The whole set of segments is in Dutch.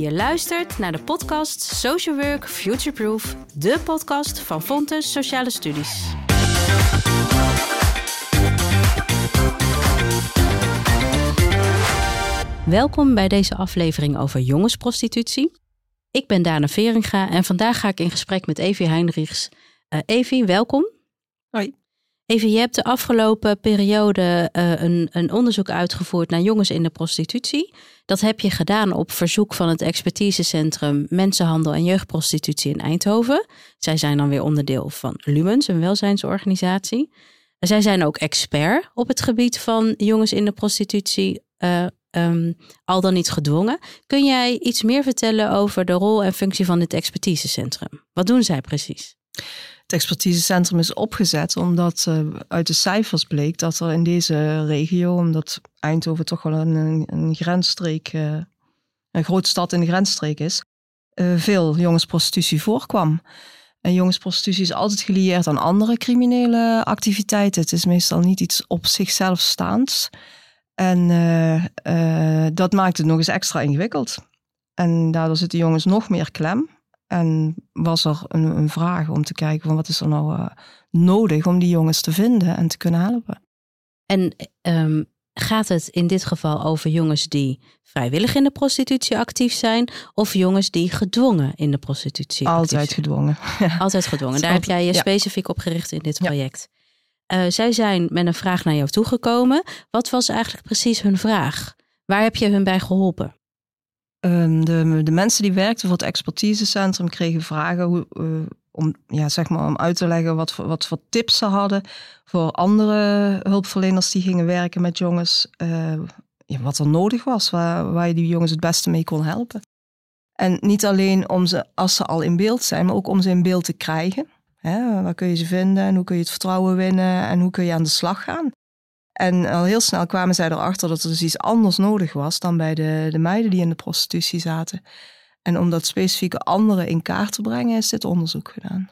Je luistert naar de podcast Social Work Futureproof, de podcast van Fontes Sociale Studies. Welkom bij deze aflevering over jongensprostitutie. Ik ben Dana Veringa en vandaag ga ik in gesprek met Evie Heinrichs. Uh, Evie, welkom. Evie, je hebt de afgelopen periode uh, een, een onderzoek uitgevoerd naar jongens in de prostitutie. Dat heb je gedaan op verzoek van het expertisecentrum Mensenhandel en Jeugdprostitutie in Eindhoven. Zij zijn dan weer onderdeel van Lumens, een welzijnsorganisatie. Zij zijn ook expert op het gebied van jongens in de prostitutie, uh, um, al dan niet gedwongen. Kun jij iets meer vertellen over de rol en functie van dit expertisecentrum? Wat doen zij precies? Het expertisecentrum is opgezet omdat uh, uit de cijfers bleek dat er in deze regio, omdat Eindhoven toch wel een, een, grensstreek, uh, een grote stad in de grensstreek is, uh, veel jongensprostitutie voorkwam. En jongensprostitutie is altijd gelieerd aan andere criminele activiteiten. Het is meestal niet iets op zichzelf staands. En dat maakt het nog eens extra ingewikkeld. En daardoor zitten jongens nog meer klem. En was er een, een, vraag om te kijken van wat is er nou uh, nodig om die jongens te vinden en te kunnen helpen. En um, gaat het in dit geval over jongens die vrijwillig in de prostitutie actief zijn of jongens die gedwongen in de prostitutie Altijd gedwongen. Altijd gedwongen. Daar heb jij je specifiek op gericht in dit project. Ja. Uh, zij zijn met een vraag naar jou toegekomen. Wat was eigenlijk precies hun vraag? Waar heb je hun bij geholpen? Um, de, de, mensen die werkten voor het expertisecentrum kregen vragen hoe, uh, om, ja, zeg maar, om uit te leggen wat, wat voor tips ze hadden voor andere hulpverleners die gingen werken met jongens. Uh, ja, wat er nodig was, waar, waar je die jongens het beste mee kon helpen. En niet alleen om ze, als ze al in beeld zijn, maar ook om ze in beeld te krijgen. Hè, waar kun je ze vinden en hoe kun je het vertrouwen winnen en hoe kun je aan de slag gaan. En al heel snel kwamen zij erachter dat er dus iets anders nodig was dan bij de, de meiden die in de prostitutie zaten. En om dat specifieke andere in kaart te brengen, is dit onderzoek gedaan.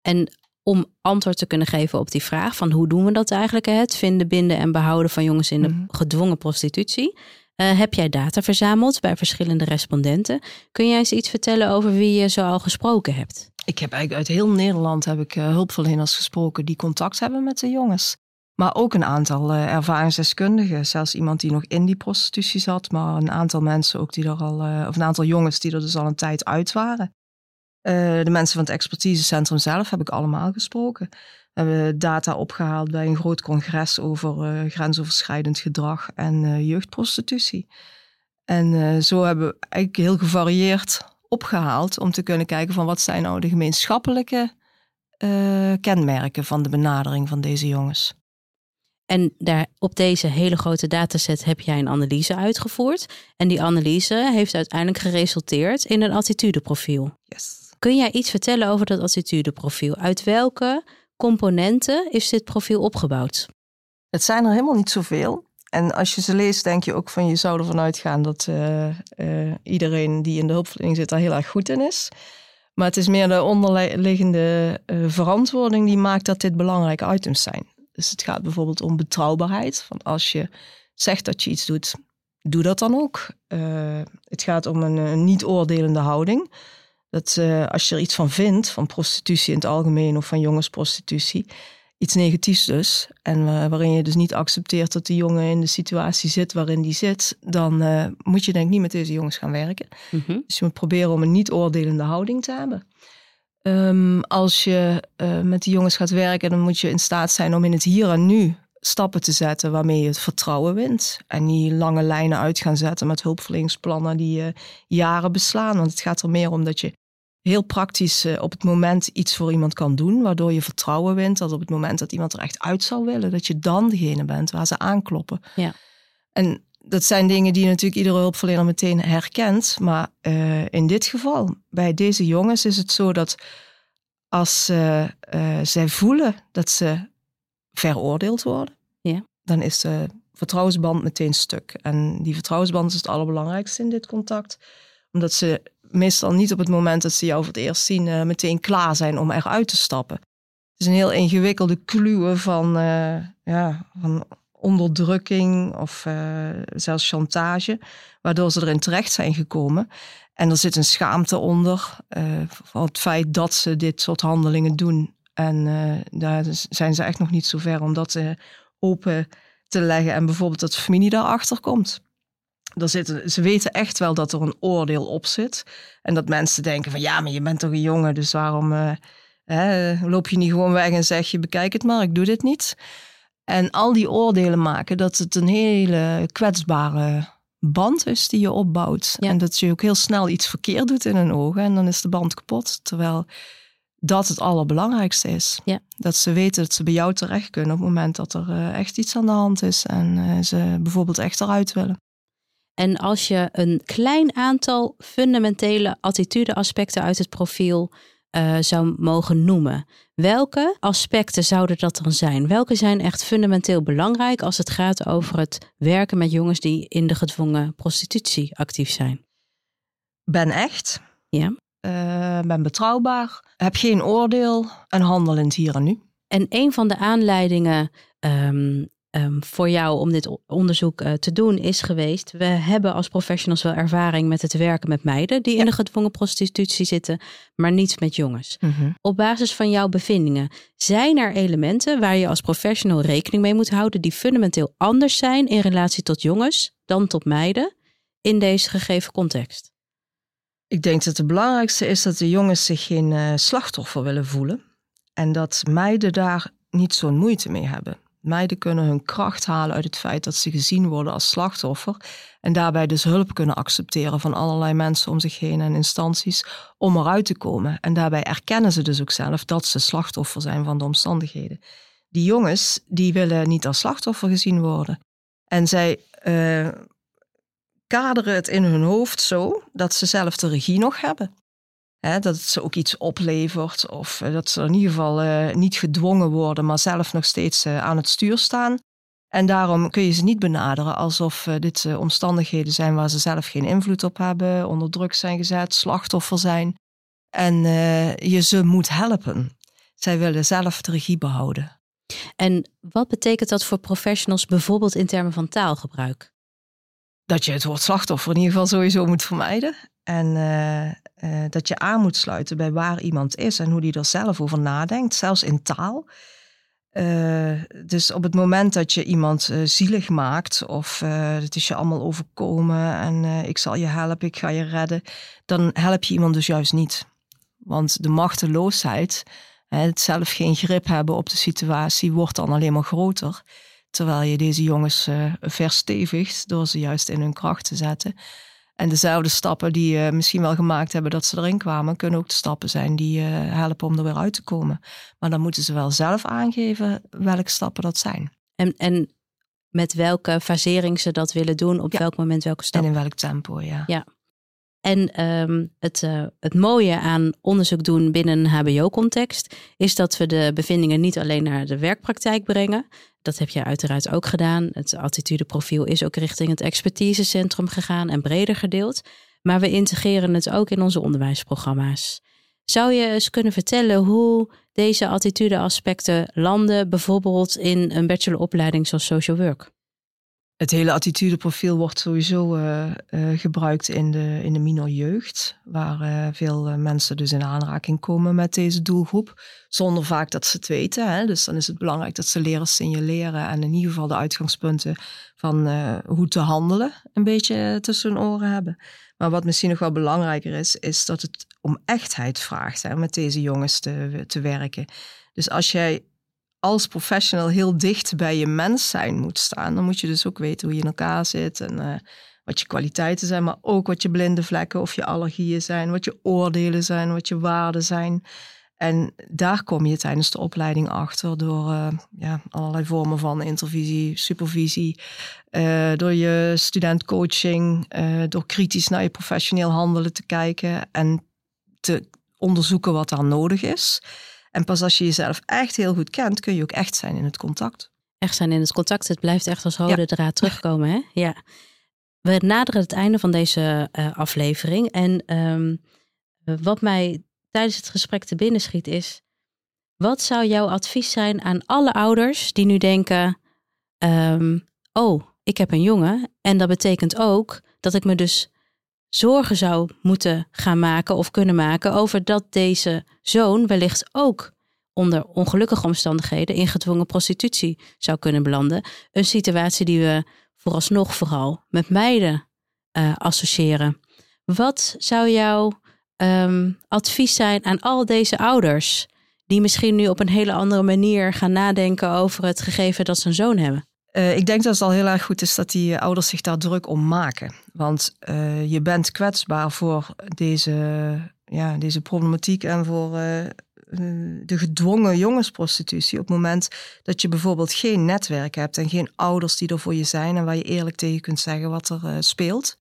En om antwoord te kunnen geven op die vraag van hoe doen we dat eigenlijk, het vinden, binden en behouden van jongens in de mm -hmm. gedwongen prostitutie, uh, heb jij data verzameld bij verschillende respondenten. Kun jij eens iets vertellen over wie je zo al gesproken hebt? Ik heb eigenlijk uit heel Nederland heb ik uh, hulpverleners gesproken die contact hebben met de jongens. Maar ook een aantal uh, ervaringsdeskundigen. Zelfs iemand die nog in die prostitutie zat. Maar een aantal mensen ook die er al, uh, of een aantal jongens die er dus al een tijd uit waren. Uh, de mensen van het expertisecentrum zelf heb ik allemaal gesproken. We hebben data opgehaald bij een groot congres over grensoverschrijdend gedrag en jeugdprostitutie. En zo hebben we eigenlijk heel gevarieerd opgehaald om te kunnen kijken van wat zijn nou de gemeenschappelijke kenmerken van de benadering van deze jongens. En daar, op deze hele grote dataset heb jij een analyse uitgevoerd. En die analyse heeft uiteindelijk geresulteerd in een attitudeprofiel. Yes. Kun jij iets vertellen over dat attitudeprofiel? Uit welke componenten is dit profiel opgebouwd? Het zijn er helemaal niet zoveel. En als je ze leest, denk je ook van je zou ervan uitgaan dat uh, uh, iedereen die in de hulpverlening zit daar heel erg goed in is. Maar het is meer de onderliggende uh, verantwoording die maakt dat dit belangrijke items zijn. Dus het gaat bijvoorbeeld om betrouwbaarheid. Van als je zegt dat je iets doet, doe dat dan ook. Uh, het gaat om een, een niet-oordelende houding. Dat uh, als je er iets van vindt, van prostitutie in het algemeen of van jongensprostitutie, iets negatiefs dus, en uh, waarin je dus niet accepteert dat die jongen in de situatie zit waarin die zit, dan moet je denk ik niet met deze jongens gaan werken. Mm -hmm. Dus je moet proberen om een niet-oordelende houding te hebben. Um, als je uh, met die jongens gaat werken, dan moet je in staat zijn om in het hier en nu stappen te zetten waarmee je het vertrouwen wint. En niet lange lijnen uit gaan zetten met hulpverleningsplannen die uh, jaren beslaan. Want het gaat er meer om dat je heel praktisch uh, op het moment iets voor iemand kan doen, waardoor je vertrouwen wint. Dat op het moment dat iemand er echt uit zou willen, dat je dan degene bent waar ze aankloppen. Ja. En dat zijn dingen die natuurlijk iedere hulpverlener meteen herkent. Maar uh, in dit geval, bij deze jongens, is het zo dat als uh, uh, zij voelen dat ze veroordeeld worden, ja. dan is de vertrouwensband meteen stuk. En die vertrouwensband is het allerbelangrijkste in dit contact. Omdat ze meestal niet op het moment dat ze jou voor het eerst zien, meteen klaar zijn om eruit te stappen. Het is een heel ingewikkelde kluwe van, ja, van onderdrukking of uh, zelfs chantage, waardoor ze erin terecht zijn gekomen. En er zit een schaamte onder uh, van het feit dat ze dit soort handelingen doen. En uh, daar zijn ze echt nog niet zo ver om dat open te leggen. En bijvoorbeeld dat de familie daarachter komt. Er zitten, ze weten echt wel dat er een oordeel op zit. En dat mensen denken van ja, maar je bent toch een jongen, dus waarom loop je niet gewoon weg en zeg je bekijk het maar, ik doe dit niet. En al die oordelen maken dat het een hele kwetsbare band is die je opbouwt. En dat je ook heel snel iets verkeerd doet in hun ogen en dan is de band kapot. Terwijl dat het allerbelangrijkste is. Ja. Dat ze weten dat ze bij jou terecht kunnen op het moment dat er uh, echt iets aan de hand is en uh, ze bijvoorbeeld echt eruit willen. En als je een klein aantal fundamentele attitudeaspecten uit het profiel uh, zou mogen noemen. Welke aspecten zouden dat dan zijn? Welke zijn echt fundamenteel belangrijk als het gaat over het werken met jongens die in de gedwongen prostitutie actief zijn? Ben echt. Ja. Uh, ben betrouwbaar. Heb geen oordeel en handel in het hier en nu. En een van de aanleidingen um, um, voor jou om dit onderzoek uh, te doen is geweest. We hebben als professionals wel ervaring met het werken met meiden die in de gedwongen prostitutie zitten, maar niet met jongens. Mhm. Op basis van jouw bevindingen, zijn er elementen waar je als professional rekening mee moet houden die fundamenteel anders zijn in relatie tot jongens dan tot meiden in deze gegeven context? Ik denk dat het belangrijkste is dat de jongens zich geen uh, slachtoffer willen voelen. En dat meiden daar niet zo'n moeite mee hebben. Meiden kunnen hun kracht halen uit het feit dat ze gezien worden als slachtoffer en daarbij dus hulp kunnen accepteren van allerlei mensen om zich heen en instanties om eruit te komen. En daarbij erkennen ze dus ook zelf dat ze slachtoffer zijn van de omstandigheden. Die jongens, die willen niet als slachtoffer gezien worden. En zij uh, kaderen het in hun hoofd zo dat ze zelf de regie nog hebben. Hè, dat het ze ook iets oplevert. Of eh, dat ze in ieder geval uh, niet gedwongen worden, maar zelf nog steeds uh, aan het stuur staan. En daarom kun je ze niet benaderen alsof dit omstandigheden zijn waar ze zelf geen invloed op hebben, onder druk zijn gezet, slachtoffer zijn. En je ze moet helpen. Zij willen zelf de regie behouden. En wat betekent dat voor professionals bijvoorbeeld in termen van taalgebruik? Dat je het woord slachtoffer in ieder geval sowieso moet vermijden. En uh, uh, dat je aan moet sluiten bij waar iemand is en hoe die er zelf over nadenkt, zelfs in taal. Uh, dus op het moment dat je iemand zielig maakt of het is je allemaal overkomen en ik zal je helpen, ik ga je redden, dan help je iemand dus juist niet. Want de machteloosheid, het zelf geen grip hebben op de situatie, wordt dan alleen maar groter. Terwijl je deze jongens verstevigt door ze juist in hun kracht te zetten. En dezelfde stappen die je misschien wel gemaakt hebben dat ze erin kwamen, kunnen ook de stappen zijn die je helpen om er weer uit te komen. Maar dan moeten ze wel zelf aangeven welke stappen dat zijn. En, en met welke fasering ze dat willen doen, op welk moment welke stappen. En in welk tempo, ja. Ja. En um, het, uh, het mooie aan onderzoek doen binnen een HBO-context is dat we de bevindingen niet alleen naar de werkpraktijk brengen. Dat heb je uiteraard ook gedaan. Het attitudeprofiel is ook richting het expertisecentrum gegaan en breder gedeeld. Maar we integreren het ook in onze onderwijsprogramma's. Zou je eens kunnen vertellen hoe deze attitudeaspecten landen, bijvoorbeeld in een bacheloropleiding zoals social work? Het hele attitudeprofiel wordt sowieso uh, uh, gebruikt in de, in de minor jeugd, waar uh, veel mensen dus in aanraking komen met deze doelgroep, zonder vaak dat ze het weten. Hè? Dus dan is het belangrijk dat ze leren signaleren en in ieder geval de uitgangspunten van hoe te handelen een beetje tussen hun oren hebben. Maar wat misschien nog wel belangrijker is, is dat het om echtheid vraagt hè, met deze jongens te, te werken. Dus als jij als professional heel dicht bij je mens zijn moet staan, dan moet je dus ook weten hoe je in elkaar zit en uh, wat je kwaliteiten zijn, maar ook wat je blinde vlekken of je allergieën zijn, wat je oordelen zijn, wat je waarden zijn. En daar kom je tijdens de opleiding achter door uh, ja, allerlei vormen van intervisie, supervisie, uh, door je studentcoaching, door kritisch naar je professioneel handelen te kijken en te onderzoeken wat daar nodig is. En pas als je jezelf echt heel goed kent, kun je ook echt zijn in het contact. Echt zijn in het contact. Het blijft echt als rode draad terugkomen. Hè? Ja. We naderen het einde van deze uh, aflevering. En um, wat mij tijdens het gesprek te binnen schiet is... Wat zou jouw advies zijn aan alle ouders die nu denken... Um, oh, ik heb een jongen en dat betekent ook dat ik me dus zorgen zou moeten gaan maken of kunnen maken over dat deze zoon wellicht ook onder ongelukkige omstandigheden in gedwongen prostitutie zou kunnen belanden. Een situatie die we vooralsnog vooral met meiden uh, associëren. Wat zou jouw ehm, advies zijn aan al deze ouders die misschien nu op een hele andere manier gaan nadenken over het gegeven dat ze een zoon hebben? Uh, ik denk dat het al heel erg goed is dat die ouders zich daar druk om maken. Want uh, je bent kwetsbaar voor deze, ja, deze problematiek en voor de gedwongen jongensprostitutie. Op het moment dat je bijvoorbeeld geen netwerk hebt en geen ouders die er voor je zijn en waar je eerlijk tegen kunt zeggen wat er speelt.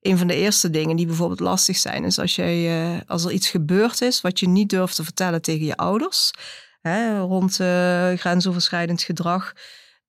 Een van de eerste dingen die bijvoorbeeld lastig zijn, is als, jij, als er iets gebeurd is wat je niet durft te vertellen tegen je ouders, hè, rond grensoverschrijdend gedrag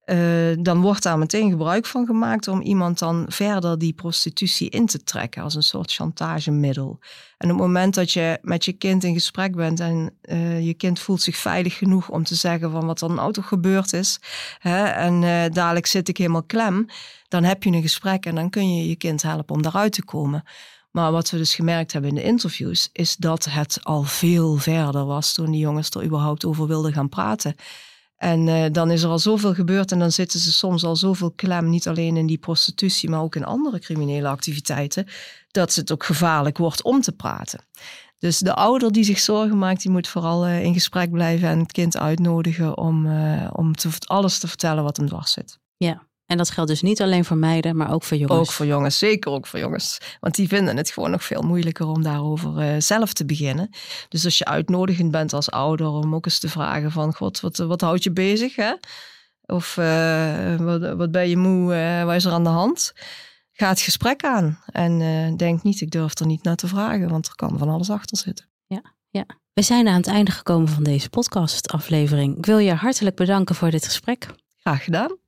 uh, dan wordt daar meteen gebruik van gemaakt om iemand dan verder die prostitutie in te trekken als een soort chantagemiddel. En op het moment dat je met je kind in gesprek bent en uh, je kind voelt zich veilig genoeg om te zeggen van wat er nou toch gebeurd is, hè, en uh, dadelijk zit ik helemaal klem, dan heb je een gesprek en dan kun je je kind helpen om daaruit te komen. Maar wat we dus gemerkt hebben in de interviews, is dat het al veel verder was toen die jongens er überhaupt over wilden gaan praten. En uh, dan is er al zoveel gebeurd en dan zitten ze soms al zoveel klem, niet alleen in die prostitutie, maar ook in andere criminele activiteiten, dat het ook gevaarlijk wordt om te praten. Dus de ouder die zich zorgen maakt, die moet vooral uh, in gesprek blijven en het kind uitnodigen om, uh, om alles te vertellen wat hem dwars zit. Ja, en dat geldt dus niet alleen voor meiden, maar ook voor jongens. Ook voor jongens, zeker ook voor jongens. Want die vinden het gewoon nog veel moeilijker om daarover uh, zelf te beginnen. Dus als je uitnodigend bent als ouder om ook eens te vragen van... God, wat, wat houdt je bezig, hè? Of uh, wat, wat ben je moe, uh, wat is er aan de hand? Ga het gesprek aan. En denk niet, ik durf er niet naar te vragen, want er kan van alles achter zitten. Ja, ja. We zijn aan het einde gekomen van deze podcastaflevering. Ik wil je hartelijk bedanken voor dit gesprek. Graag gedaan.